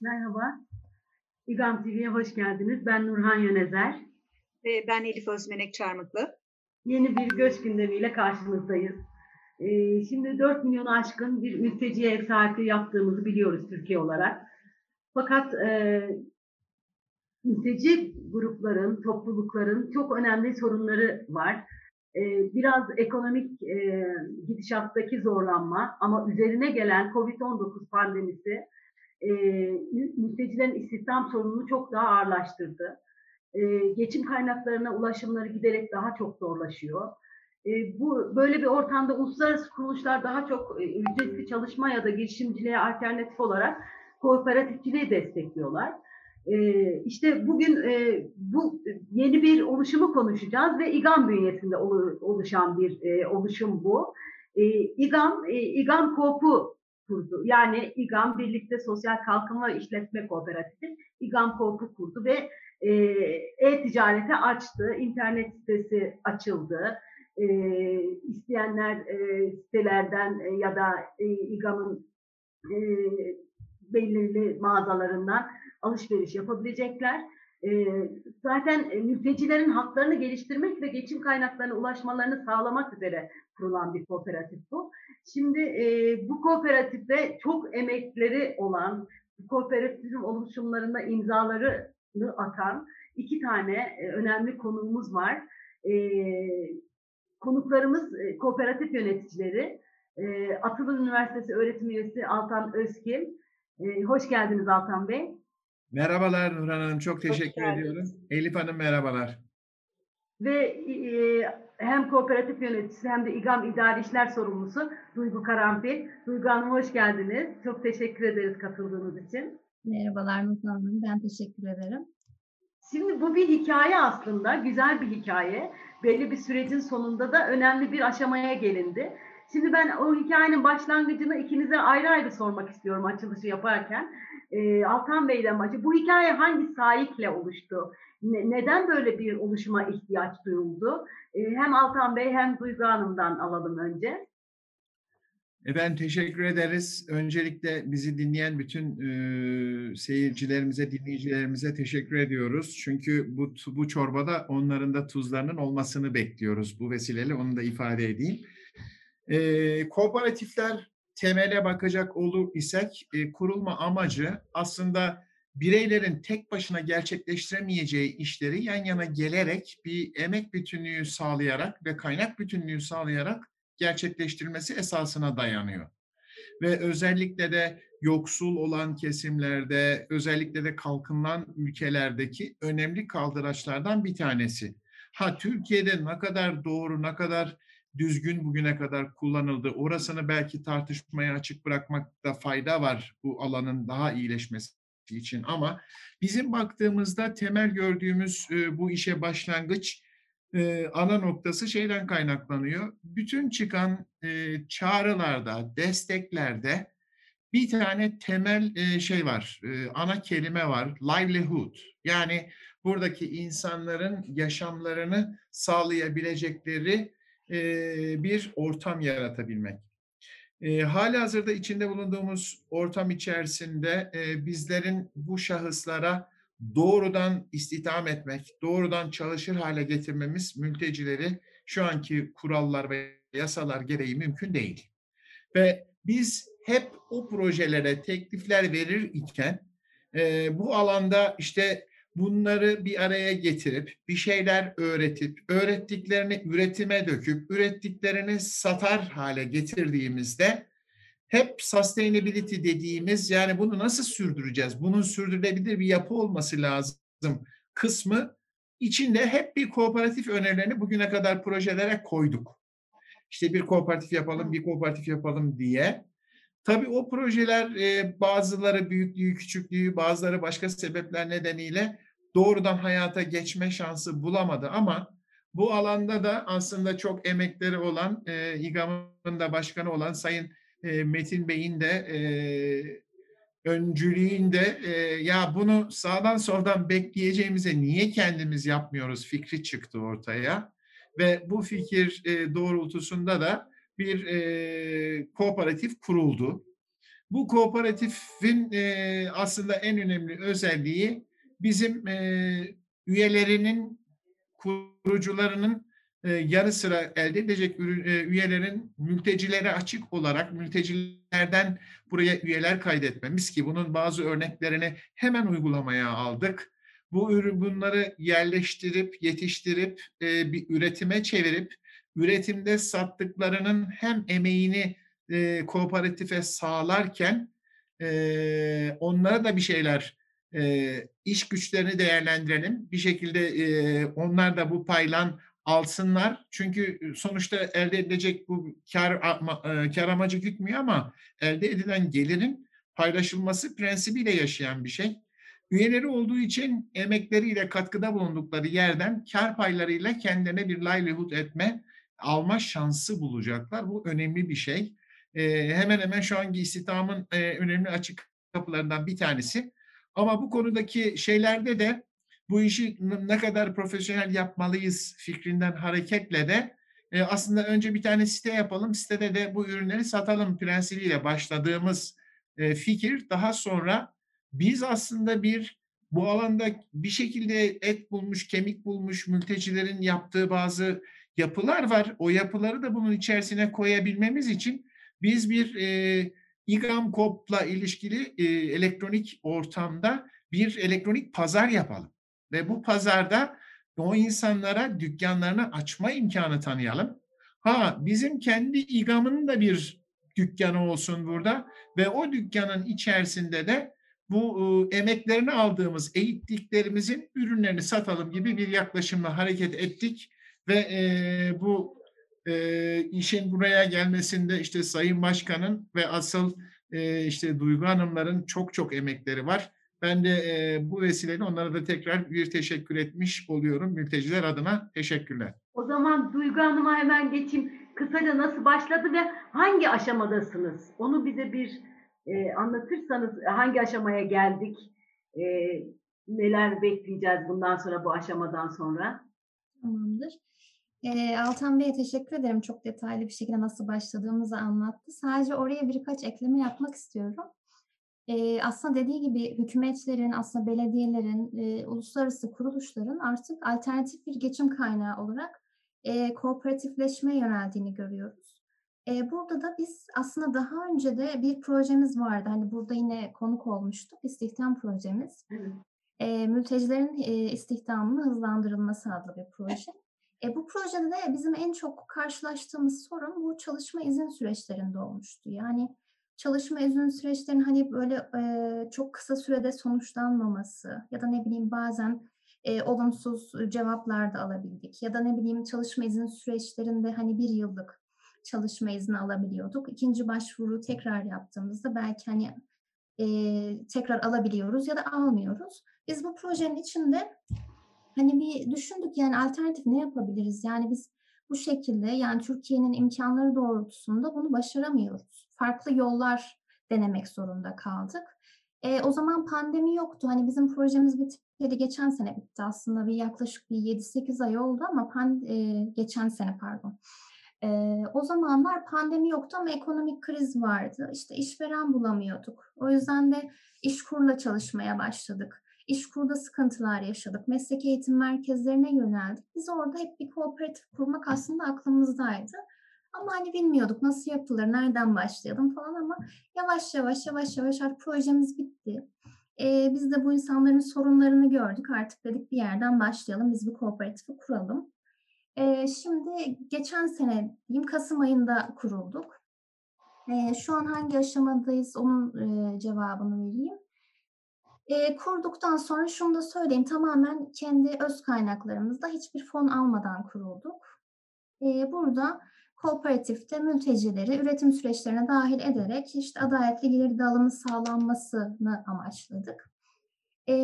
Merhaba. İGAM TV'ye hoş geldiniz. Ben Nurhan Yönezer. Ve ben Elif Özmenek Çarmıklı. Yeni bir göç gündemiyle karşınızdayız. Ee, şimdi 4 milyonu aşkın bir mülteci ev sahipliği yaptığımızı biliyoruz Türkiye olarak. Fakat e, mülteci grupların, toplulukların çok önemli sorunları var. Ee, biraz ekonomik e, gidişattaki zorlanma ama üzerine gelen COVID-19 pandemisi e, mültecilerin istihdam sorununu çok daha ağırlaştırdı. E, geçim kaynaklarına ulaşımları giderek daha çok zorlaşıyor. E, bu böyle bir ortamda uluslararası kuruluşlar daha çok e, ücretli çalışma ya da girişimciliğe alternatif olarak kooperatifçiliği destekliyorlar. E, işte bugün e, bu yeni bir oluşumu konuşacağız ve İGAM bünyesinde oluşan bir e, oluşum bu. E, İGAM, e, İGAM Koop'u kurdu. Yani İGAM Birlikte Sosyal Kalkınma İşletme Kooperatifi İGAM Koop'u kurdu ve e, e-ticarete açtı. İnternet sitesi açıldı. E, isteyenler e, sitelerden e, ya da e, İGAM'ın e, belirli mağazalarından alışveriş yapabilecekler. E, zaten e, mültecilerin haklarını geliştirmek ve geçim kaynaklarına ulaşmalarını sağlamak üzere kurulan bir kooperatif bu. Şimdi e, bu kooperatifte çok emekleri olan, bu kooperatifin oluşumlarında imzalarını atan iki tane e, önemli konuğumuz var. Konuklarımız kooperatif yöneticileri. Atılım Üniversitesi öğretim üyesi Altan Özkil. E, hoş geldiniz Altan Bey. Merhabalar Nurhan Hanım, çok teşekkür ediyorum. Elif Hanım merhabalar. Ve e, hem kooperatif yöneticisi hem de İGAM İdari İşler Sorumlusu Duygu Karanfil. Duygu Hanım hoş geldiniz. Çok teşekkür ederiz katıldığınız için. Merhabalar Nurhan Hanım, ben teşekkür ederim. Şimdi bu bir hikaye aslında, güzel bir hikaye. Belli bir sürecin sonunda da önemli bir aşamaya gelindi. Şimdi ben o hikayenin başlangıcını ikinize ayrı ayrı sormak istiyorum açılışı yaparken. Ee, Altan Bey'den başlayayım. Bu hikaye hangi sahikle oluştu? Ne, neden böyle bir oluşuma ihtiyaç duyuldu? Ee, hem Altan Bey hem Duygu Hanım'dan alalım önce. Efendim teşekkür ederiz. Öncelikle bizi dinleyen bütün e, seyircilerimize, dinleyicilerimize teşekkür ediyoruz. Çünkü bu bu çorbada onların da tuzlarının olmasını bekliyoruz. Bu vesileyle onu da ifade edeyim. E, kooperatifler temele bakacak olur isek e, kurulma amacı aslında bireylerin tek başına gerçekleştiremeyeceği işleri yan yana gelerek bir emek bütünlüğü sağlayarak ve kaynak bütünlüğü sağlayarak gerçekleştirilmesi esasına dayanıyor. Ve özellikle de yoksul olan kesimlerde, özellikle de kalkınılan ülkelerdeki önemli kaldıraçlardan bir tanesi. Ha Türkiye'de ne kadar doğru, ne kadar düzgün bugüne kadar kullanıldı. Orasını belki tartışmaya açık bırakmakta fayda var bu alanın daha iyileşmesi için ama bizim baktığımızda temel gördüğümüz e, bu işe başlangıç e, ana noktası şeyden kaynaklanıyor. Bütün çıkan e, çağrılarda, desteklerde bir tane temel şey var, ana kelime var, livelihood. Yani buradaki insanların yaşamlarını sağlayabilecekleri bir ortam yaratabilmek. E, hali hazırda içinde bulunduğumuz ortam içerisinde bizlerin bu şahıslara doğrudan istihdam etmek, doğrudan çalışır hale getirmemiz mültecileri şu anki kurallar ve yasalar gereği mümkün değil. Ve biz hep o projelere teklifler verir iken bu alanda işte bunları bir araya getirip bir şeyler öğretip öğrettiklerini üretime döküp ürettiklerini satar hale getirdiğimizde hep sustainability dediğimiz yani bunu nasıl sürdüreceğiz? Bunun sürdürülebilir bir yapı olması lazım kısmı içinde hep bir kooperatif önerilerini bugüne kadar projelere koyduk. İşte bir kooperatif yapalım, bir kooperatif yapalım diye. Tabii o projeler bazıları büyüklüğü, küçüklüğü, bazıları başka sebepler nedeniyle doğrudan hayata geçme şansı bulamadı ama bu alanda da aslında çok emekleri olan e, İGAM'ın da başkanı olan Sayın e, Metin Bey'in de e, öncülüğünde e, ya bunu sağdan soldan bekleyeceğimize niye kendimiz yapmıyoruz? fikri çıktı ortaya. Ve bu fikir e, doğrultusunda da bir e, kooperatif kuruldu. Bu kooperatifin e, aslında en önemli özelliği bizim e, üyelerinin, kurucularının e, yanı sıra elde edecek üyelerin mültecilere açık olarak mültecilerden buraya üyeler kaydetmemiz ki bunun bazı örneklerini hemen uygulamaya aldık. Bu ürün bunları yerleştirip, yetiştirip, e, bir üretime çevirip, üretimde sattıklarının hem emeğini e, kooperatife sağlarken e, onlara da bir şeyler e, iş güçlerini değerlendirelim. Bir şekilde e, onlar da bu paylan alsınlar. Çünkü sonuçta elde edilecek bu kar, kar amacı gütmüyor ama elde edilen gelirin paylaşılması prensibiyle yaşayan bir şey. Üyeleri olduğu için emekleriyle katkıda bulundukları yerden kar paylarıyla kendine bir livelihood etme, alma şansı bulacaklar. Bu önemli bir şey. Ee, hemen hemen şu anki istihdamın e, önemli açık kapılarından bir tanesi. Ama bu konudaki şeylerde de bu işi ne kadar profesyonel yapmalıyız fikrinden hareketle de e, aslında önce bir tane site yapalım, sitede de bu ürünleri satalım prensibiyle başladığımız e, fikir daha sonra biz aslında bir bu alanda bir şekilde et bulmuş, kemik bulmuş mültecilerin yaptığı bazı yapılar var. O yapıları da bunun içerisine koyabilmemiz için biz bir e, İGAM-KOP'la ilişkili e, elektronik ortamda bir elektronik pazar yapalım. Ve bu pazarda o insanlara dükkanlarını açma imkanı tanıyalım. Ha bizim kendi İGAM'ın da bir dükkanı olsun burada ve o dükkanın içerisinde de bu e, emeklerini aldığımız, eğittiklerimizin ürünlerini satalım gibi bir yaklaşımla hareket ettik ve e, bu e, işin buraya gelmesinde işte Sayın Başkan'ın ve asıl e, işte Duygu Hanımların çok çok emekleri var. Ben de e, bu vesileyle onlara da tekrar bir teşekkür etmiş oluyorum. Mülteciler adına teşekkürler. O zaman Duygu Hanım'a hemen geçeyim. Kısaca nasıl başladı ve hangi aşamadasınız? Onu bize bir e, anlatırsanız hangi aşamaya geldik? E, neler bekleyeceğiz bundan sonra bu aşamadan sonra? Tamamdır. E, Altan Bey'e teşekkür ederim. Çok detaylı bir şekilde nasıl başladığımızı anlattı. Sadece oraya birkaç ekleme yapmak istiyorum. E, aslında dediği gibi hükümetlerin, aslında belediyelerin, e, uluslararası kuruluşların artık alternatif bir geçim kaynağı olarak e, kooperatifleşmeye yöneldiğini görüyoruz. E, burada da biz aslında daha önce de bir projemiz vardı. Hani burada yine konuk olmuştuk. İstihdam projemiz. E, mültecilerin e, istihdamının hızlandırılması adlı bir proje. E, bu projede de bizim en çok karşılaştığımız sorun bu çalışma izin süreçlerinde olmuştu. Yani çalışma izin süreçlerinin hani böyle e, çok kısa sürede sonuçlanmaması ya da ne bileyim bazen e, olumsuz cevaplar da alabildik ya da ne bileyim çalışma izin süreçlerinde hani bir yıllık çalışma izni alabiliyorduk. İkinci başvuru tekrar yaptığımızda belki hani e, tekrar alabiliyoruz ya da almıyoruz. Biz bu projenin içinde hani bir düşündük yani alternatif ne yapabiliriz? Yani biz bu şekilde yani Türkiye'nin imkanları doğrultusunda bunu başaramıyoruz. Farklı yollar denemek zorunda kaldık. E, o zaman pandemi yoktu. Hani bizim projemiz bitmedi. Geçen sene bitti aslında. Bir yaklaşık bir 7-8 ay oldu ama pan, e, geçen sene pardon. E, o zamanlar pandemi yoktu ama ekonomik kriz vardı. İşte işveren bulamıyorduk. O yüzden de işkurla çalışmaya başladık. İşkurda sıkıntılar yaşadık. Meslek eğitim merkezlerine yöneldik. Biz orada hep bir kooperatif kurmak aslında aklımızdaydı. Ama hani bilmiyorduk nasıl yapılır, nereden başlayalım falan ama yavaş yavaş yavaş yavaş artık projemiz bitti. Ee, biz de bu insanların sorunlarını gördük. Artık dedik bir yerden başlayalım, biz bir kooperatifi kuralım. Ee, şimdi geçen sene diyeyim Kasım ayında kurulduk. Ee, şu an hangi aşamadayız onun e, cevabını vereyim. E, kurduktan sonra şunu da söyleyeyim, tamamen kendi öz kaynaklarımızda hiçbir fon almadan kurulduk. E, burada kooperatifte mültecileri üretim süreçlerine dahil ederek işte adaletli gelir dağılımı sağlanmasını amaçladık. E,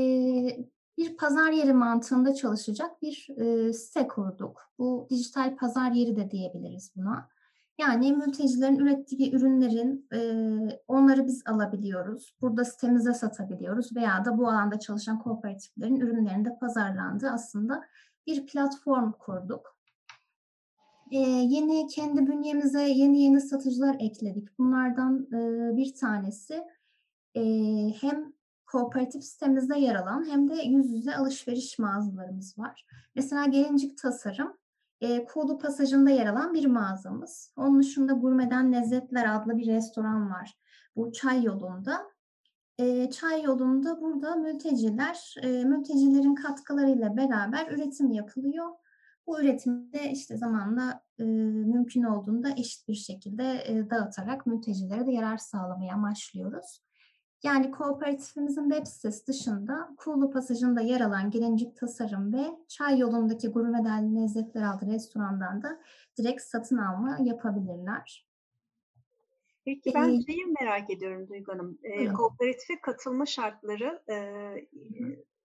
bir pazar yeri mantığında çalışacak bir e, site kurduk. Bu dijital pazar yeri de diyebiliriz buna. Yani mültecilerin ürettiği ürünlerin e, onları biz alabiliyoruz. Burada sitemize satabiliyoruz veya da bu alanda çalışan kooperatiflerin ürünlerinde pazarlandığı aslında bir platform kurduk. Ee, yeni kendi bünyemize yeni yeni satıcılar ekledik. Bunlardan e, bir tanesi e, hem kooperatif sitemizde yer alan hem de yüz yüze alışveriş mağazalarımız var. Mesela Gelincik Tasarım, e, Kuğulu Pasajı'nda yer alan bir mağazamız. Onun dışında Gurmeden Lezzetler adlı bir restoran var. Bu çay yolunda. E, çay yolunda burada mülteciler, e, mültecilerin katkılarıyla beraber üretim yapılıyor. Bu üretimi de işte zamanla e, mümkün olduğunda eşit bir şekilde e, dağıtarak mültecilere de yarar sağlamayı amaçlıyoruz. Yani kooperatifimizin web sitesi dışında Kuğulu Pasajı'nda yer alan Gelincik Tasarım ve Çay yolundaki Gurmeden Lezzetler adlı restorandan da direkt satın alma yapabilirler. Peki ben Ee, şeyi merak ediyorum Duygu Hanım. Ee, Buyurun. kooperatife katılma şartları e,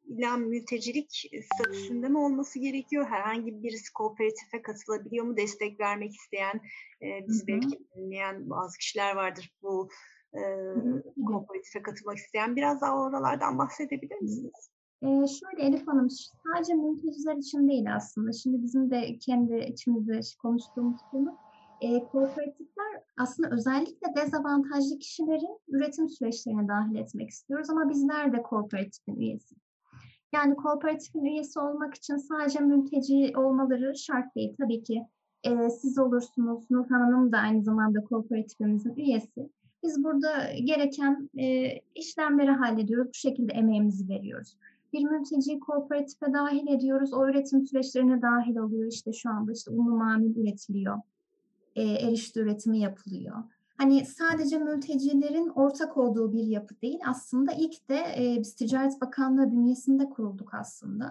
illa mültecilik statüsünde mi olması gerekiyor? Herhangi birisi kooperatife katılabiliyor mu? Destek vermek isteyen, e, hı. belki dinleyen bazı kişiler vardır bu e, hı. kooperatife katılmak isteyen. Biraz daha oralardan bahsedebilir misiniz? Ee, şöyle Elif Hanım, sadece mülteciler için değil aslında. Şimdi bizim de kendi içimizde konuştuğumuz konu, e, kooperatifler aslında özellikle dezavantajlı kişilerin üretim süreçlerine dahil etmek istiyoruz ama bizler de kooperatifin üyesi. Yani kooperatifin üyesi olmak için sadece mülteci olmaları şart değil. Tabii ki e, siz olursunuz, Nurhan Hanım da aynı zamanda kooperatifimizin üyesi. Biz burada gereken e, işlemleri hallediyoruz, bu şekilde emeğimizi veriyoruz bir mülteciyi kooperatife dahil ediyoruz. O üretim süreçlerine dahil oluyor. İşte şu anda işte unlu mamul üretiliyor. E, erişte üretimi yapılıyor. Hani sadece mültecilerin ortak olduğu bir yapı değil. Aslında ilk de e, biz Ticaret Bakanlığı bünyesinde kurulduk aslında.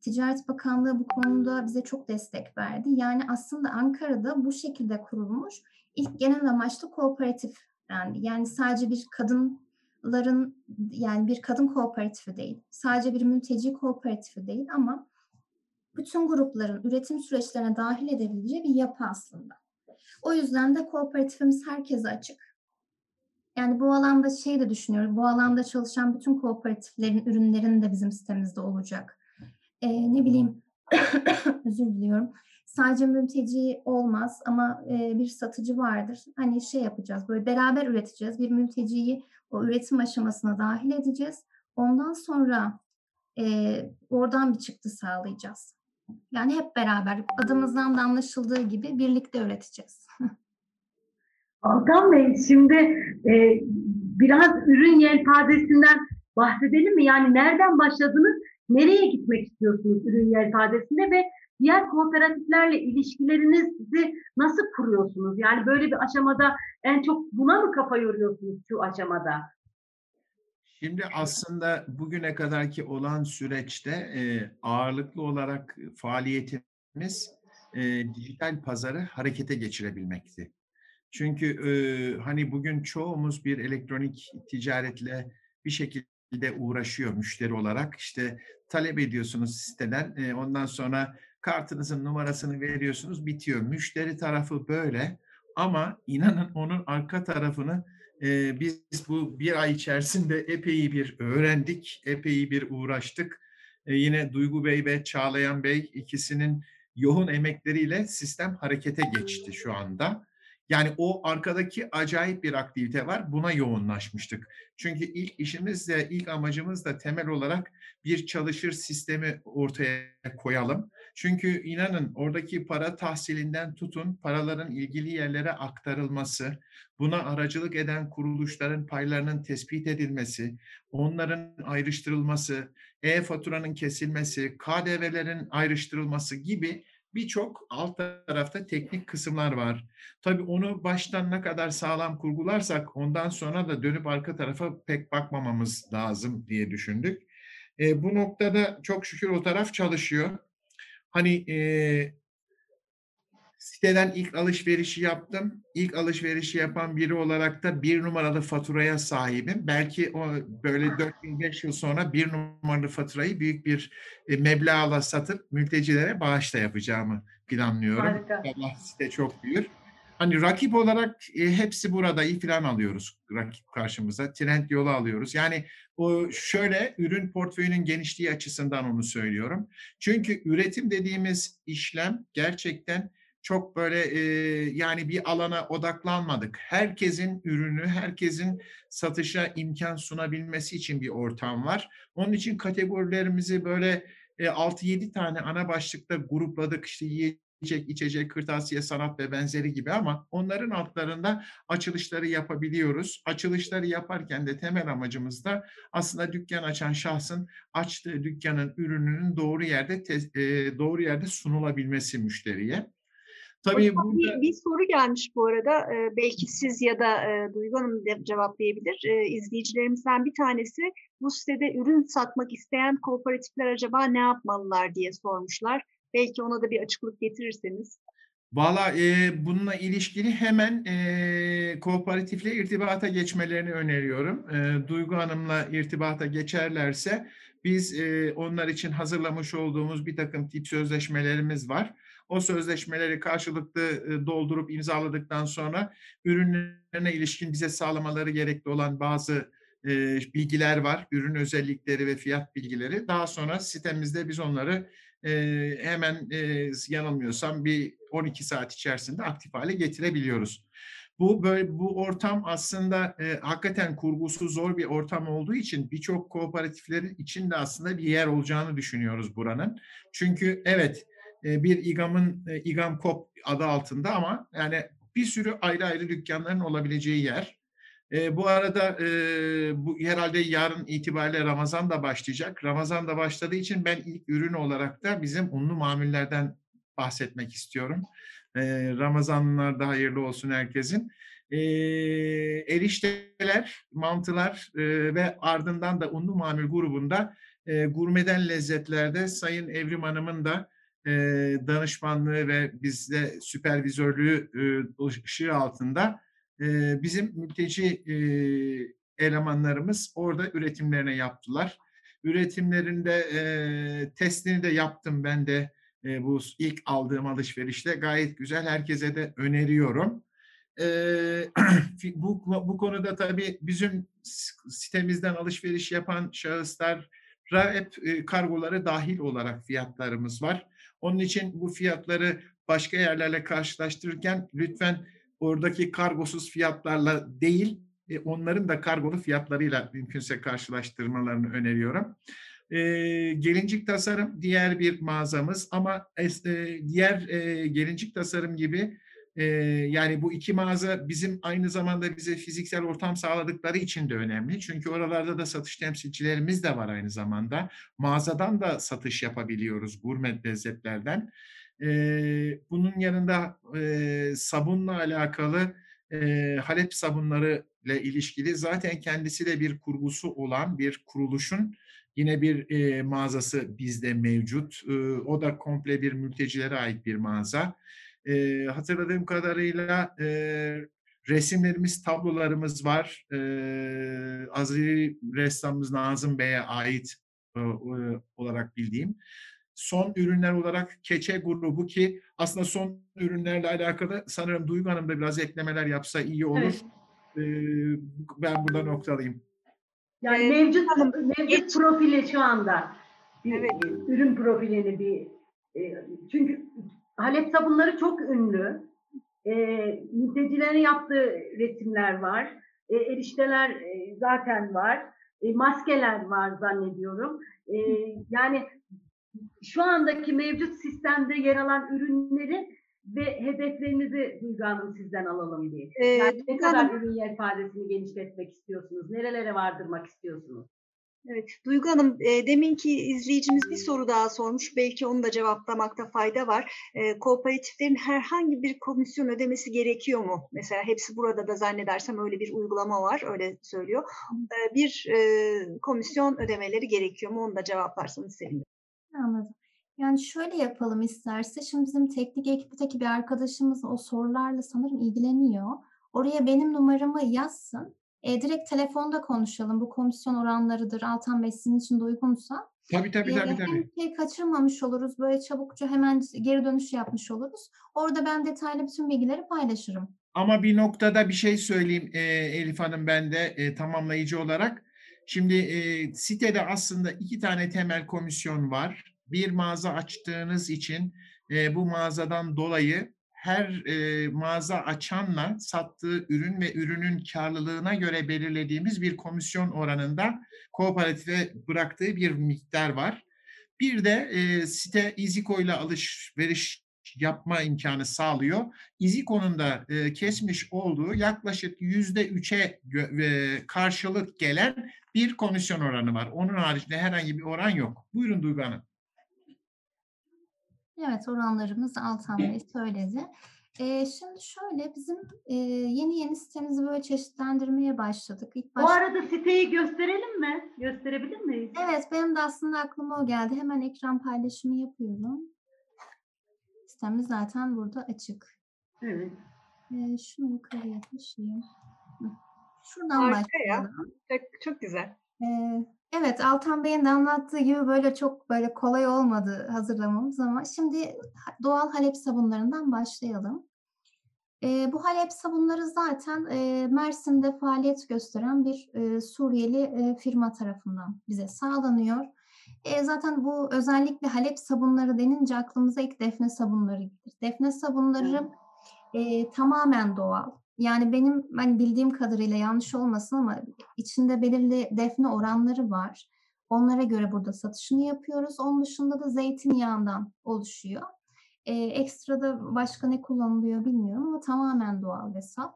Ticaret Bakanlığı bu konuda bize çok destek verdi. Yani aslında Ankara'da bu şekilde kurulmuş ilk genel amaçlı kooperatif dendi. Yani sadece bir kadın ların yani bir kadın kooperatifi değil, sadece bir mülteci kooperatifi değil ama bütün grupların üretim süreçlerine dahil edebileceği bir yapı aslında. O yüzden de kooperatifimiz herkese açık. Yani bu alanda şey de düşünüyorum, bu alanda çalışan bütün kooperatiflerin ürünlerin de bizim sitemizde olacak. Ee, ne bileyim, özür diliyorum. Sadece mülteci olmaz ama e, bir satıcı vardır. Hani şey yapacağız, böyle beraber üreteceğiz. Bir mülteciyi o üretim aşamasına dahil edeceğiz. Ondan sonra e, oradan bir çıktı sağlayacağız. Yani hep beraber adımızdan da anlaşıldığı gibi birlikte üreteceğiz. Altan Bey şimdi e, biraz ürün yelpazesinden bahsedelim mi? Yani nereden başladınız, nereye gitmek istiyorsunuz ürün yelpazesinde ve diğer kooperatiflerle ilişkilerinizi nasıl kuruyorsunuz? Yani böyle bir aşamada en çok buna mı kafa yoruyorsunuz şu aşamada? Şimdi aslında bugüne kadarki olan süreçte e, ağırlıklı olarak faaliyetimiz e, dijital pazarı harekete geçirebilmekti. Çünkü e, hani bugün çoğumuz bir elektronik ticaretle bir şekilde uğraşıyor müşteri olarak. İşte talep ediyorsunuz siteden, ondan sonra kartınızın numarasını veriyorsunuz, bitiyor. Müşteri tarafı böyle ama inanın onun arka tarafını e, biz bu bir ay içerisinde epey bir öğrendik, epey bir uğraştık. E, yine Duygu Bey ve Çağlayan Bey ikisinin yoğun emekleriyle sistem harekete geçti şu anda. Yani o arkadaki acayip bir aktivite var. Buna yoğunlaşmıştık. Çünkü ilk işimiz de, ilk amacımız da temel olarak bir çalışır sistemi ortaya koyalım. Çünkü inanın oradaki para tahsilinden tutun paraların ilgili yerlere aktarılması, buna aracılık eden kuruluşların paylarının tespit edilmesi, onların ayrıştırılması, e-faturanın kesilmesi, KDV'lerin ayrıştırılması gibi birçok alt tarafta teknik kısımlar var. Tabii onu baştan ne kadar sağlam kurgularsak ondan sonra da dönüp arka tarafa pek bakmamamız lazım diye düşündük. E, bu noktada çok şükür o taraf çalışıyor. Hani e, siteden ilk alışverişi yaptım. İlk alışverişi yapan biri olarak da bir numaralı faturaya sahibim. Belki o böyle 4-5 yıl sonra bir numaralı faturayı büyük bir e, meblağla satıp mültecilere bağışla yapacağımı planlıyorum. Harika. Allah site çok büyür. Hani rakip olarak e, hepsi burada iyi falan alıyoruz rakip karşımıza. Trend yolu alıyoruz. Yani o şöyle ürün portföyünün genişliği açısından onu söylüyorum. Çünkü üretim dediğimiz işlem gerçekten çok böyle e, yani bir alana odaklanmadık. Herkesin ürünü, herkesin satışa imkan sunabilmesi için bir ortam var. Onun için kategorilerimizi böyle e, 6-7 tane ana başlıkta grupladık. İşte yiyecek, içecek, kırtasiye, sanat ve benzeri gibi ama onların altlarında açılışları yapabiliyoruz. Açılışları yaparken de temel amacımız da aslında dükkan açan şahsın açtığı dükkanın ürününün doğru yerde e, doğru yerde sunulabilmesi müşteriye. Tabii Hocam burada bir, bir soru gelmiş bu arada. Ee, belki siz ya da e, Duygu Hanım de cevaplayabilir. Ee, izleyicilerimizden bir tanesi bu sitede ürün satmak isteyen kooperatifler acaba ne yapmalılar diye sormuşlar. Belki ona da bir açıklık getirirseniz. Valla e, bununla ilişkili hemen e, kooperatifle irtibata geçmelerini öneriyorum. E, Duygu Hanım'la irtibata geçerlerse biz e, onlar için hazırlamış olduğumuz bir takım tip sözleşmelerimiz var. O sözleşmeleri karşılıklı e, doldurup imzaladıktan sonra ürünlerine ilişkin bize sağlamaları gerekli olan bazı e, bilgiler var. Ürün özellikleri ve fiyat bilgileri. Daha sonra sitemizde biz onları e, hemen e, yanılmıyorsam bir 12 saat içerisinde aktif hale getirebiliyoruz. Bu böyle bu ortam aslında e, hakikaten kurgusu zor bir ortam olduğu için birçok kooperatiflerin içinde aslında bir yer olacağını düşünüyoruz buranın. Çünkü evet e, bir İGAM'ın e, İGAM KOP adı altında ama yani bir sürü ayrı ayrı dükkanların olabileceği yer. E, bu arada e, bu herhalde yarın itibariyle Ramazan da başlayacak. Ramazan da başladığı için ben ilk ürün olarak da bizim unlu mamullerden bahsetmek istiyorum. E, Ramazanlar da hayırlı olsun herkesin. E, erişteler, mantılar e, ve ardından da unlu mamul grubunda e, gurmeden lezzetlerde Sayın Evrim Hanım'ın da e, danışmanlığı ve bizde süpervizörlüğü e, ışığı altında e, bizim mülteci e, elemanlarımız orada üretimlerine yaptılar. Üretimlerinde e, testini de yaptım ben de e, bu ilk aldığım alışverişte gayet güzel. Herkese de öneriyorum. E, bu, bu konuda tabii bizim sitemizden alışveriş yapan şahıslar hep e, kargoları dahil olarak fiyatlarımız var. Onun için bu fiyatları başka yerlerle karşılaştırırken lütfen oradaki kargosuz fiyatlarla değil, e, onların da kargolu fiyatlarıyla mümkünse karşılaştırmalarını öneriyorum. E, gelincik tasarım diğer bir mağazamız ama e, diğer e, gelincik tasarım gibi e, yani bu iki mağaza bizim aynı zamanda bize fiziksel ortam sağladıkları için de önemli. Çünkü oralarda da satış temsilcilerimiz de var aynı zamanda. Mağazadan da satış yapabiliyoruz gurme lezzetlerden. E, bunun yanında e, sabunla alakalı e, Halep sabunları ile ilişkili zaten kendisi de bir kurgusu olan bir kuruluşun yine bir e, mağazası bizde mevcut. E, o da komple bir mültecilere ait bir mağaza. E, hatırladığım kadarıyla e, resimlerimiz, tablolarımız var. E, Azeri ressamımız Nazım Bey'e ait e, olarak bildiğim son ürünler olarak keçe grubu ki aslında son ürünlerle alakalı sanırım Duygu Hanım da biraz eklemeler yapsa iyi olur. Evet. Ee, ben burada noktalayayım. Yani evet. mevcut mevcut profili şu anda evet. ürün profilini bir e, çünkü Halep sabunları çok ünlü. E, mültecilerin yaptığı resimler var. E, erişteler e, zaten var. E, maskeler var zannediyorum. E, yani şu andaki mevcut sistemde yer alan ürünleri ve hedeflerinizi Duygu Hanım sizden alalım diye. Ee, yani ne kadar ürün yelpazesini genişletmek istiyorsunuz? Nerelere vardırmak istiyorsunuz? Evet, Duygu Hanım, e, deminki izleyicimiz bir soru daha sormuş. Belki onu da cevaplamakta fayda var. E, kooperatiflerin herhangi bir komisyon ödemesi gerekiyor mu? Mesela hepsi burada da zannedersem öyle bir uygulama var, öyle söylüyor. E, bir e, komisyon ödemeleri gerekiyor mu? Onu da cevaplarsanız sevinirim. Anladım. Yani şöyle yapalım isterse. Şimdi bizim teknik ekipteki bir arkadaşımız o sorularla sanırım ilgileniyor. Oraya benim numaramı yazsın. E, direkt telefonda konuşalım. Bu komisyon oranlarıdır. Altan Bey sizin için de uygunsa. Tabii tabii tabii. E, tabii. hem şey kaçırmamış oluruz. Böyle çabukça hemen geri dönüş yapmış oluruz. Orada ben detaylı bütün bilgileri paylaşırım. Ama bir noktada bir şey söyleyeyim e, Elif Hanım ben de e, tamamlayıcı olarak. Şimdi e, sitede aslında iki tane temel komisyon var. Bir mağaza açtığınız için e, bu mağazadan dolayı her e, mağaza açanla sattığı ürün ve ürünün karlılığına göre belirlediğimiz bir komisyon oranında kooperatife bıraktığı bir miktar var. Bir de e, site İziko ile alışveriş yapma imkanı sağlıyor. İziko'nun da e, kesmiş olduğu yaklaşık yüzde üçe e, karşılık gelen bir komisyon oranı var. Onun haricinde herhangi bir oran yok. Buyurun Duygu Hanım. Evet, oranlarımız Altan Bey söyledi. Ee, şimdi şöyle bizim e, yeni yeni sitemizi böyle çeşitlendirmeye başladık. İlk Bu başta arada siteyi gösterelim mi? Gösterebilir miyiz? Evet, benim de aslında aklıma o geldi. Hemen ekran paylaşımı yapıyorum. Sitemiz zaten burada açık. Evet. Ee, şunu yukarıya taşıyayım. Şuradan Harika ya. başlayalım. Çok, çok güzel. Ee, evet, Altan Bey'in de anlattığı gibi böyle çok böyle kolay olmadı hazırlamamız ama şimdi doğal Halep sabunlarından başlayalım. Ee, bu Halep sabunları zaten e, Mersin'de faaliyet gösteren bir e, Suriyeli e, firma tarafından bize sağlanıyor. E, zaten bu özellikle Halep sabunları denince aklımıza ilk defne sabunları gelir. Defne sabunları e, tamamen doğal. Yani benim hani bildiğim kadarıyla yanlış olmasın ama içinde belirli defne oranları var. Onlara göre burada satışını yapıyoruz. Onun dışında da zeytinyağından oluşuyor. E, ekstra da başka ne kullanılıyor bilmiyorum ama tamamen doğal ve saf.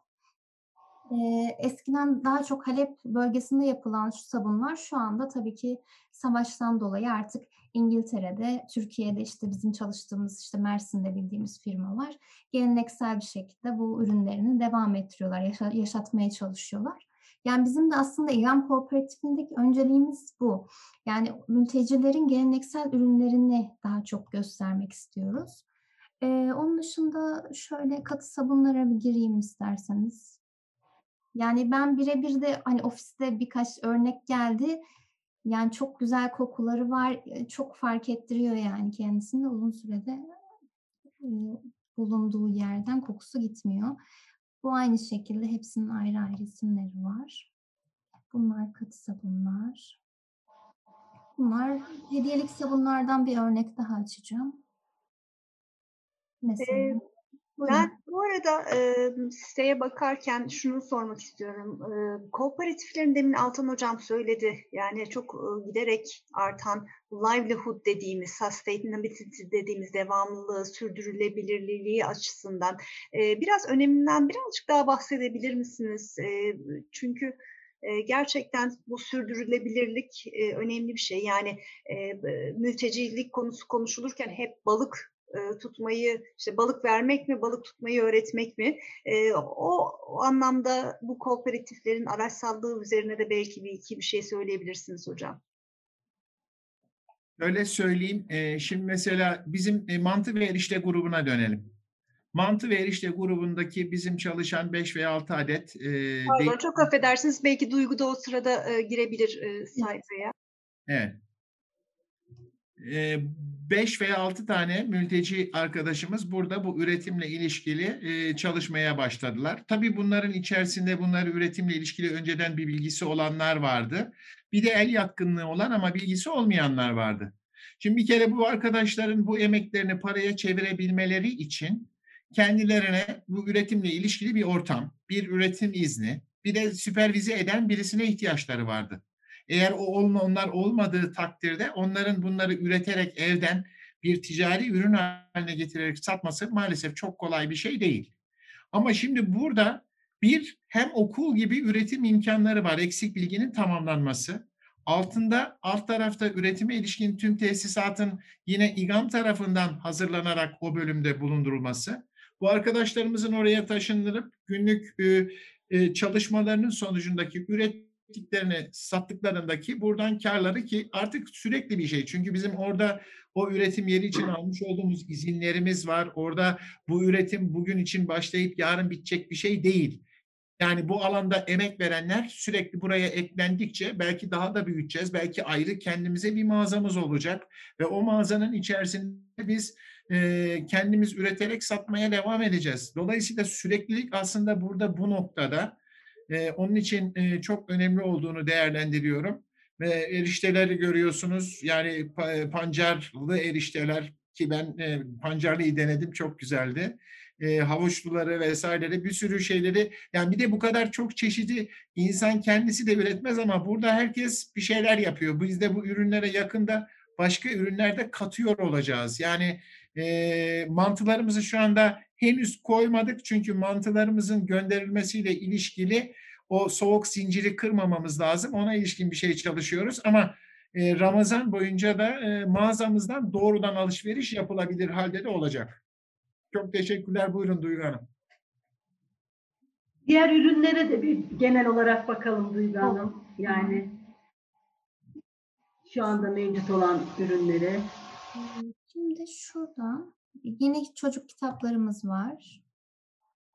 Eskiden daha çok Halep bölgesinde yapılan şu sabunlar şu anda tabii ki savaştan dolayı artık İngiltere'de, Türkiye'de işte bizim çalıştığımız işte Mersin'de bildiğimiz firma var. Geleneksel bir şekilde bu ürünlerini devam ettiriyorlar, yaşa- yaşatmaya çalışıyorlar. Yani bizim de aslında İran Kooperatifindeki önceliğimiz bu. Yani mültecilerin geleneksel ürünlerini daha çok göstermek istiyoruz. Ee, onun dışında şöyle katı sabunlara bir gireyim isterseniz. Yani ben birebir de hani ofiste birkaç örnek geldi. Yani çok güzel kokuları var. e, Çok fark ettiriyor yani kendisini uzun sürede e, bulunduğu yerden kokusu gitmiyor. Bu aynı şekilde hepsinin ayrı ayrı isimleri var. Bunlar katı sabunlar. Bunlar hediyelik sabunlardan bir örnek daha açacağım. Mesela. Ee. Ben bu arada e, siteye bakarken şunu sormak istiyorum. E, kooperatiflerin demin Altan Hocam söyledi. Yani çok e, giderek artan livelihood dediğimiz, sustainability dediğimiz devamlılığı, sürdürülebilirliği açısından e, biraz öneminden birazcık daha bahsedebilir misiniz? E, çünkü gerçekten bu sürdürülebilirlik önemli bir şey. Yani mültecilik konusu konuşulurken hep balık e, tutmayı, işte balık vermek mi, balık tutmayı öğretmek mi? E, o, o anlamda bu kooperatiflerin araçsallığı üzerine de belki bir iki bir şey söyleyebilirsiniz hocam. Öyle söyleyeyim. e, şimdi mesela bizim e, mantı ve erişte grubuna dönelim. Mantı ve erişte grubundaki bizim çalışan 5 veya 6 adet e, Pardon, de- çok affedersiniz. Belki Duygu da o sırada e, girebilir e, sayfaya. Evet. 5 veya 6 tane mülteci arkadaşımız burada bu üretimle ilişkili çalışmaya başladılar. Tabii bunların içerisinde bunları üretimle ilişkili önceden bir bilgisi olanlar vardı. Bir de el yatkınlığı olan ama bilgisi olmayanlar vardı. Şimdi bir kere bu arkadaşların bu emeklerini paraya çevirebilmeleri için kendilerine bu üretimle ilişkili bir ortam, bir üretim izni, bir de süpervize eden birisine ihtiyaçları vardı. Eğer o olma, onlar olmadığı takdirde onların bunları üreterek evden bir ticari ürün haline getirerek satması maalesef çok kolay bir şey değil. Ama şimdi burada bir hem okul gibi üretim imkanları var. Eksik bilginin tamamlanması. Altında alt tarafta üretime ilişkin tüm tesisatın yine İGAM tarafından hazırlanarak o bölümde bulundurulması. Bu arkadaşlarımızın oraya taşınırıp günlük e, e, çalışmalarının sonucundaki üret ürettiklerini sattıklarındaki buradan karları ki artık sürekli bir şey. Çünkü bizim orada o üretim yeri için almış olduğumuz izinlerimiz var. Orada bu üretim bugün için başlayıp yarın bitecek bir şey değil. Yani bu alanda emek verenler sürekli buraya eklendikçe belki daha da büyüteceğiz. Belki ayrı kendimize bir mağazamız olacak ve o mağazanın içerisinde biz e, kendimiz üreterek satmaya devam edeceğiz. Dolayısıyla süreklilik aslında burada bu noktada ee, onun için e, çok önemli olduğunu değerlendiriyorum. Ve erişteleri görüyorsunuz. Yani pa- pancarlı erişteler ki ben e, pancarlıyı denedim çok güzeldi. e, havuçluları vesaireleri bir sürü şeyleri yani bir de bu kadar çok çeşidi insan kendisi de üretmez ama burada herkes bir şeyler yapıyor. Biz de bu ürünlere yakında başka ürünlerde katıyor olacağız. Yani e, mantılarımızı şu anda henüz koymadık çünkü mantılarımızın gönderilmesiyle ilişkili o soğuk zinciri kırmamamız lazım. Ona ilişkin bir şey çalışıyoruz ama e, Ramazan boyunca da e, mağazamızdan doğrudan alışveriş yapılabilir halde de olacak. Çok teşekkürler. Buyurun Duygu Hanım. Diğer ürünlere de bir genel olarak bakalım Duygu Hanım. Yani şu anda mevcut olan ürünlere. Şimdi şurada yine çocuk kitaplarımız var.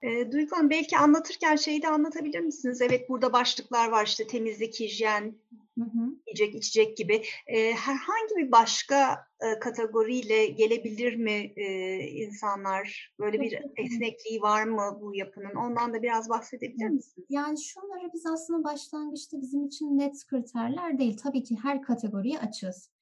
E, Duygu Hanım belki anlatırken şeyi de anlatabilir misiniz? Evet burada başlıklar var işte temizlik, hijyen, Hı hı. yiyecek, içecek gibi. E, herhangi bir başka e, kategoriyle gelebilir mi e, insanlar? Böyle bir esnekliği var mı bu yapının? Ondan da biraz bahsedebilir misiniz? Yani şunları biz aslında başlangıçta bizim için net kriterler değil. Tabii ki her kategoriye açığız.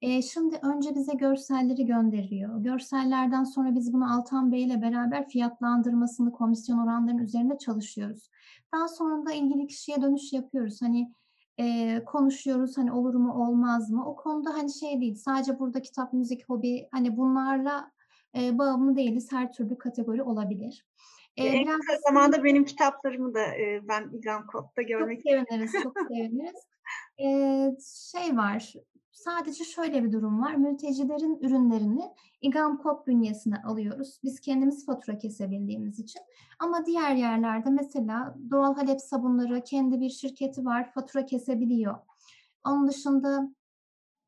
Ee, şimdi önce bize görselleri gönderiyor. Görsellerden sonra biz bunu Altan Bey ile beraber fiyatlandırmasını, komisyon oranlarının üzerinde çalışıyoruz. Daha sonra da ilgili kişiye dönüş yapıyoruz. Hani e, konuşuyoruz hani olur mu olmaz mı? O konuda hani şey değil sadece burada kitap, müzik, hobi hani bunlarla e, bağımlı değiliz. Her türlü kategori olabilir. Ee, en biraz kısa da zamanda benim kitaplarımı da e, ben İlham Kod'da görmek çok seviniriz, çok seviniriz. Ee, şey var, sadece şöyle bir durum var. Mültecilerin ürünlerini İGAM kod bünyesine alıyoruz. Biz kendimiz fatura kesebildiğimiz için. Ama diğer yerlerde mesela Doğal Halep sabunları kendi bir şirketi var, fatura kesebiliyor. Onun dışında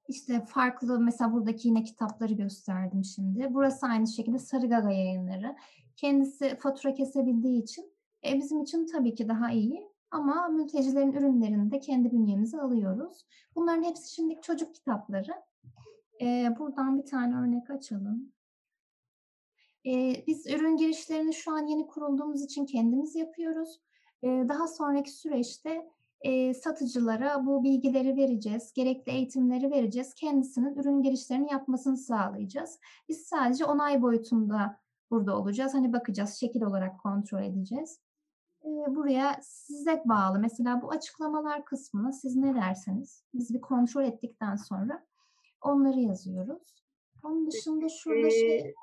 işte farklı mesela buradaki yine kitapları gösterdim şimdi. Burası aynı şekilde Sarı Gaga yayınları. Kendisi fatura kesebildiği için e, bizim için tabii ki daha iyi. Ama mültecilerin ürünlerini de kendi bünyemize alıyoruz. Bunların hepsi şimdilik çocuk kitapları. E, buradan bir tane örnek açalım. E, biz ürün girişlerini şu an yeni kurulduğumuz için kendimiz yapıyoruz. E, daha sonraki süreçte e, satıcılara bu bilgileri vereceğiz, gerekli eğitimleri vereceğiz. Kendisinin ürün girişlerini yapmasını sağlayacağız. Biz sadece onay boyutunda burada olacağız. Hani bakacağız, şekil olarak kontrol edeceğiz. Buraya size bağlı. Mesela bu açıklamalar kısmına siz ne derseniz biz bir kontrol ettikten sonra onları yazıyoruz. Onun dışında şurada şey... Ee,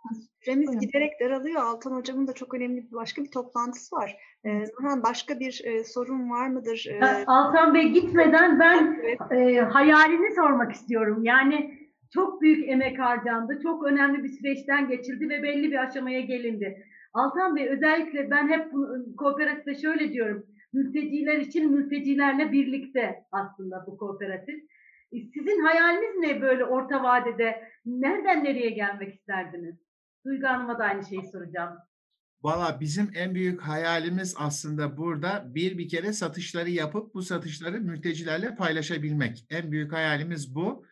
Süremiz Buyurun. giderek daralıyor. Altan Hocam'ın da çok önemli bir başka bir toplantısı var. Ee, Nurhan başka bir e, sorun var mıdır? Ee, Altan Bey gitmeden ben evet. e, hayalini sormak istiyorum. Yani çok büyük emek harcandı, çok önemli bir süreçten geçildi ve belli bir aşamaya gelindi. Altan Bey özellikle ben hep bu, kooperatifte şöyle diyorum. Mülteciler için mültecilerle birlikte aslında bu kooperatif. E, Sizin hayaliniz ne böyle orta vadede? Nereden nereye gelmek isterdiniz? Duygu Hanım'a da aynı şeyi soracağım. Valla bizim en büyük hayalimiz aslında burada bir bir kere satışları yapıp bu satışları mültecilerle paylaşabilmek. En büyük hayalimiz bu.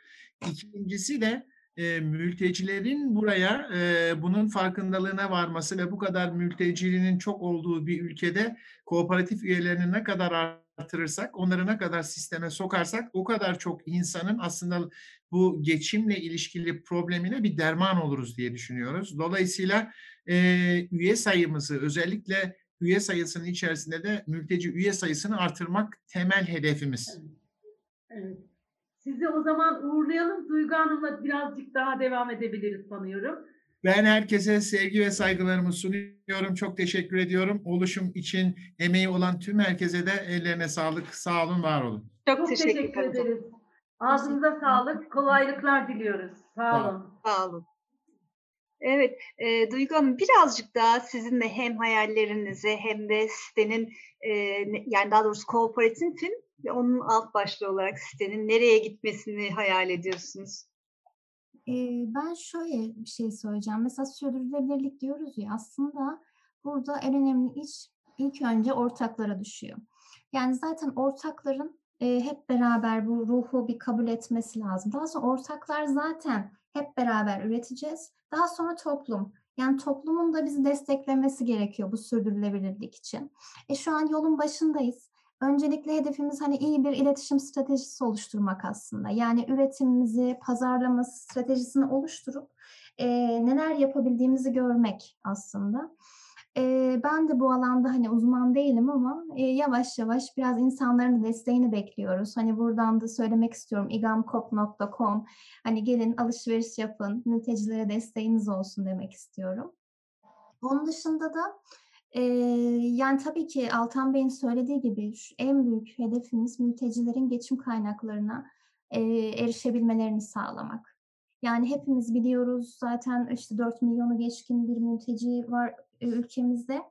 İkincisi de e, mültecilerin buraya e, bunun farkındalığına varması ve bu kadar mültecinin çok olduğu bir ülkede kooperatif üyelerini ne kadar artırırsak, onları ne kadar sisteme sokarsak o kadar çok insanın aslında bu geçimle ilişkili problemine bir derman oluruz diye düşünüyoruz. Dolayısıyla e, üye sayımızı özellikle üye sayısının içerisinde de mülteci üye sayısını artırmak temel hedefimiz. Evet. Sizi o zaman uğurlayalım. Duygu Hanım'la birazcık daha devam edebiliriz sanıyorum. Ben herkese sevgi ve saygılarımı sunuyorum. Çok teşekkür ediyorum. Oluşum için emeği olan tüm herkese de ellerine sağlık. Sağ olun, var olun. Çok, Çok teşekkür, teşekkür ederiz. Ağzınıza sağlık, kolaylıklar diliyoruz. Sağ olun. Sağ olun. Evet, e, Duygu Hanım birazcık daha sizinle hem hayallerinizi hem de sitenin e, yani daha doğrusu kooperatifin ve onun alt başlığı olarak sitenin nereye gitmesini hayal ediyorsunuz? Ben şöyle bir şey söyleyeceğim. Mesela sürdürülebilirlik diyoruz ya aslında burada en önemli iş ilk önce ortaklara düşüyor. Yani zaten ortakların hep beraber bu ruhu bir kabul etmesi lazım. Daha sonra ortaklar zaten hep beraber üreteceğiz. Daha sonra toplum. Yani toplumun da bizi desteklemesi gerekiyor bu sürdürülebilirlik için. E, şu an yolun başındayız. Öncelikle hedefimiz hani iyi bir iletişim stratejisi oluşturmak aslında. Yani üretimimizi, pazarlama stratejisini oluşturup e, neler yapabildiğimizi görmek aslında. Eee, ben de bu alanda, hani, uzman değilim ama, eee, yavaş yavaş biraz insanların desteğini bekliyoruz. Hani, buradan da söylemek istiyorum, igamkop.com, hani, gelin alışveriş yapın, mültecilere desteğiniz olsun demek istiyorum. Onun dışında da, eee, yani, tabii ki Altan Bey'in söylediği gibi en büyük hedefimiz mültecilerin geçim kaynaklarına, eee, erişebilmelerini sağlamak. Yani, hepimiz biliyoruz zaten, işte, 4 milyonu geçkin bir mülteci var, eee, ülkemizde.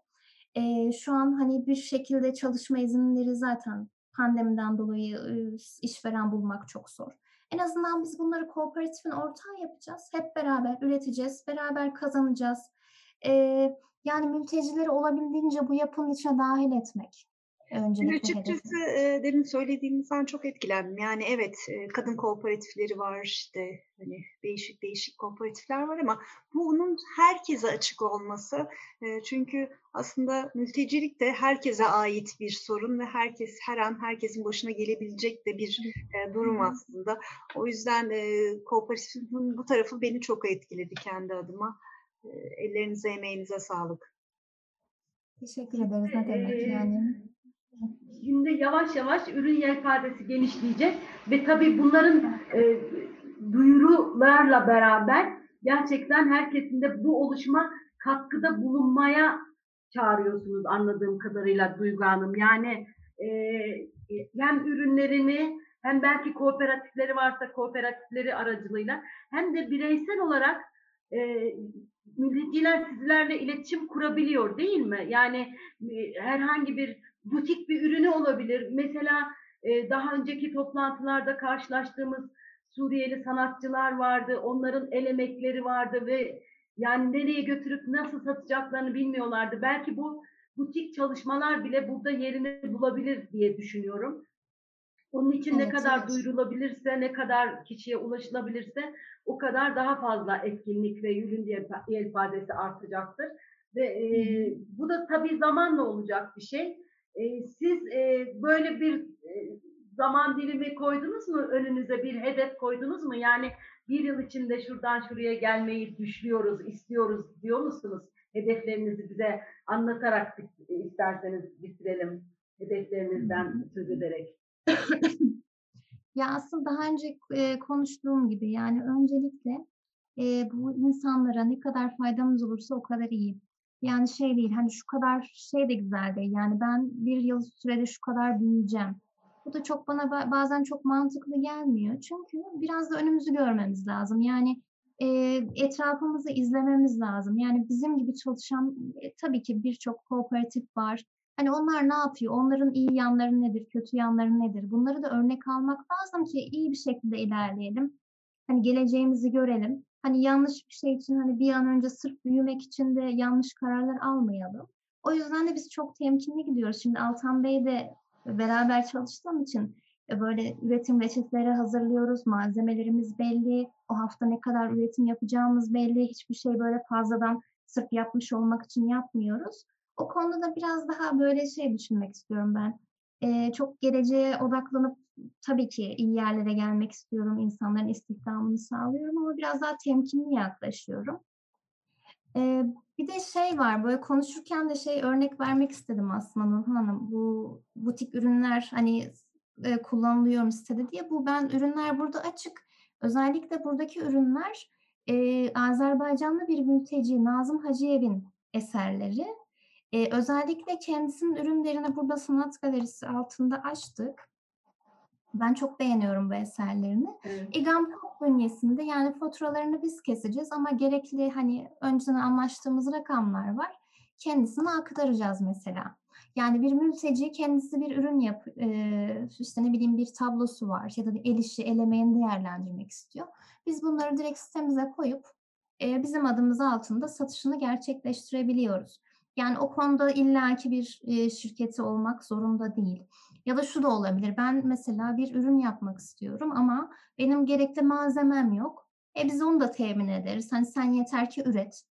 Eee, şu an, hani, bir şekilde çalışma izinleri zaten pandemiden dolayı, ııı, işveren bulmak çok zor. En azından biz bunları kooperatifin ortağı yapacağız. Hep beraber üreteceğiz, beraber kazanacağız. Eee, yani, mültecileri olabildiğince bu yapının içine dâhil etmek Ben öncelikle açıkçası, eee, demin söylediğinizden çok etkilendim. Yani, evet, eee, kadın kooperatifleri var, işte, hani, değişik değişik kooperatifler var ama bunun herkese açık olması, eee, çünkü aslında mültecilik de herkese ait bir sorun ve herkes her an herkesin başına gelebilecek de bir, eee, durum aslında. O yüzden, eee, kooperatifin bu tarafı beni çok etkiledi kendi adıma. Ellerinize, emeğinize sağlık. Teşekkür ederiz. Ne demek, yani. Şimdi yavaş yavaş ürün yelpazesi genişleyecek ve tabii bunların, eee, duyurularla beraber gerçekten herkesin de bu oluşuma katkıda bulunmaya çağırıyorsunuz anladığım kadarıyla Duygu Hanım. Yani, eee, hem ürünlerini hem belki kooperatifleri varsa kooperatifleri aracılığıyla hem de bireysel olarak, eee, mülteciler sizlerle iletişim kurabiliyor, değil mi? Yani, eee, herhangi bir butik bir ürünü olabilir. Mesela, eee, daha önceki toplantılarda karşılaştığımız Suriyeli sanatçılar vardı. Onların el emekleri vardı ve yani nereye götürüp nasıl satacaklarını bilmiyorlardı. Belki bu butik çalışmalar bile burada yerini bulabilir diye düşünüyorum. Onun için ne Evet, kadar evet. duyurulabilirse, ne kadar kişiye ulaşılabilirse o kadar daha fazla etkinlik ve ürün yelpa yelpazesi artacaktır ve, eee, bu da tabii zamanla olacak bir şey. Eee, siz, eee, böyle bir, eee, zaman dilimi koydunuz mu önünüze, bir hedef koydunuz mu? Yani 1 yıl içinde şuradan şuraya gelmeyi düşlüyoruz, istiyoruz diyor musunuz? Hedeflerinizi bize anlatarak bit isterseniz bitirelim hedeflerinizden söz ederek. Ya, aslında daha önce, eee, konuştuğum gibi, yani, öncelikle, eee, bu insanlara ne kadar faydamız olursa o kadar iyi. Yani, şey değil, hani, şu kadar şey de güzel değil, yani, ben 1 yıl sürede şu kadar büyüyeceğim. Bu da çok bana ba bazen çok mantıklı gelmiyor. Çünkü biraz da önümüzü görmemiz lazım. Yani, eee, etrafımızı izlememiz lazım. Yani, bizim gibi çalışan, eee, tabii ki birçok kooperatif var. Hani, onlar ne yapıyor? Onların iyi yanları nedir? Kötü yanları nedir? Bunları da örnek almak lazım ki iyi bir şekilde ilerleyelim. Hani, geleceğimizi görelim. Hani, yanlış bir şey için, hani, bir an önce sırf büyümek için de yanlış kararlar almayalım. O yüzden de biz çok temkinli gidiyoruz. Şimdi Altan Bey'le beraber çalıştığım için, eee, böyle üretim reçeteleri hazırlıyoruz, malzemelerimiz belli, o hafta ne kadar üretim yapacağımız belli. Hiçbir şey böyle fazladan sırf yapmış olmak için yapmıyoruz. O konuda da biraz daha böyle şey düşünmek istiyorum ben. Eee, çok geleceğe odaklanıp tabii ki iyi yerlere gelmek istiyorum, insanların istihdamını sağlıyorum ama biraz daha temkinli yaklaşıyorum. Eee, bir de şey var, böyle konuşurken de şey örnek vermek istedim aslında Nurhan Hanım. Bu butik ürünler, hani, eee, kullanılıyor mu sitede diye. Bu ben ürünler burada açık. Özellikle buradaki ürünler, eee, Azerbaycanlı bir mülteci Nazım Hacıyev'in eserleri. Eee, özellikle kendisinin ürünlerini burada sanat galerisi altında açtık. Ben çok beğeniyorum bu eserlerini. Evet. İGAMKOK bünyesinde, yani, faturalarını biz keseceğiz ama gerekli, hani, önceden anlaştığımız rakamlar var. Kendisine aktaracağız mesela. Yani, bir mülteci kendisi bir ürün yap eee, işte, ne bileyim, bir tablosu var ya da el işi, el emeğini değerlendirmek istiyor. Biz bunları direkt sitemize koyup, eee, bizim adımız altında satışını gerçekleştirebiliyoruz. Yani, o konuda illaki bir, eee, şirketi olmak zorunda değil. Ya da şu da olabilir, ben mesela bir ürün yapmak istiyorum ama benim gerekli malzemem yok. E, biz onu da temin ederiz. Hani, sen yeter ki üret.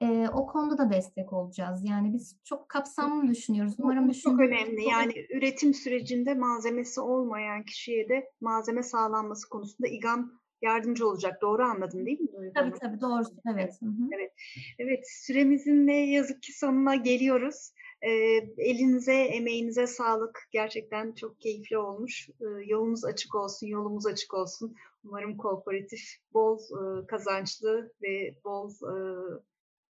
Eee, o konuda da destek olacağız. Yani, biz çok kapsamlı düşünüyoruz. Umarım bu çok önemli. Yani, üretim sürecinde malzemesi olmayan kişiye de malzeme sağlanması konusunda İGAM yardımcı olacak. Doğru anladım değil mi? Duygu Tabii tabii doğru. Evet. hı hı. Evet, süremizin ne yazık ki sonuna geliyoruz. Ee, elinize, emeğinize sağlık. Gerçekten çok keyifli olmuş. Ee, yolunuz açık olsun, yolumuz açık olsun. Umarım kooperatif bol e, kazançlı ve bol e,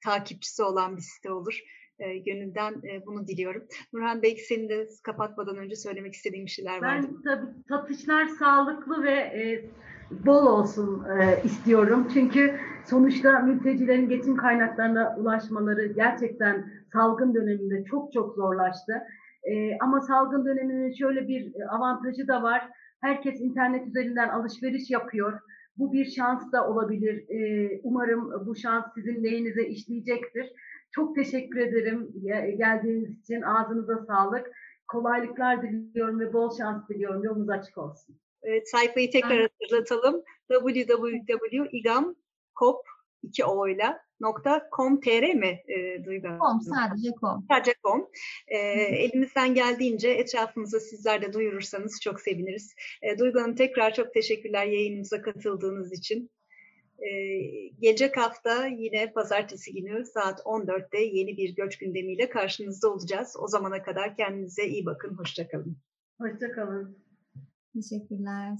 takipçisi olan bir site olur. E, gönülden e, bunu diliyorum. Nurhan belki senin de kapatmadan önce söylemek istediğin bir şeyler vardı. Ben tabii satışlar sağlıklı ve e, bol olsun e, istiyorum. Çünkü sonuçta mültecilerin geçim kaynaklarına ulaşmaları gerçekten salgın döneminde çok çok zorlaştı. E, ama salgın döneminin şöyle bir avantajı da var. Herkes internet üzerinden alışveriş yapıyor. Bu bir şans da olabilir. E, umarım bu şans sizin lehinize işleyecektir. Çok teşekkür ederim ge- geldiğiniz için. Ağzınıza sağlık. Kolaylıklar diliyorum ve bol şans diliyorum. Yolunuz açık olsun. Evet, sayfayı tekrar hatırlatalım. www.igam.com 2 o'yla nokta .com.tr mi e, Duygu? Com sadece com. Sadece com. E, elimizden geldiğince etrafımıza sizler de duyurursanız çok seviniriz. E, Duygu Hanım tekrar çok teşekkürler yayınımıza katıldığınız için. E, gelecek hafta yine pazartesi günü saat 14'te yeni bir göç gündemiyle karşınızda olacağız. O zamana kadar kendinize iyi bakın. Hoşçakalın. Hoşçakalın. Teşekkürler.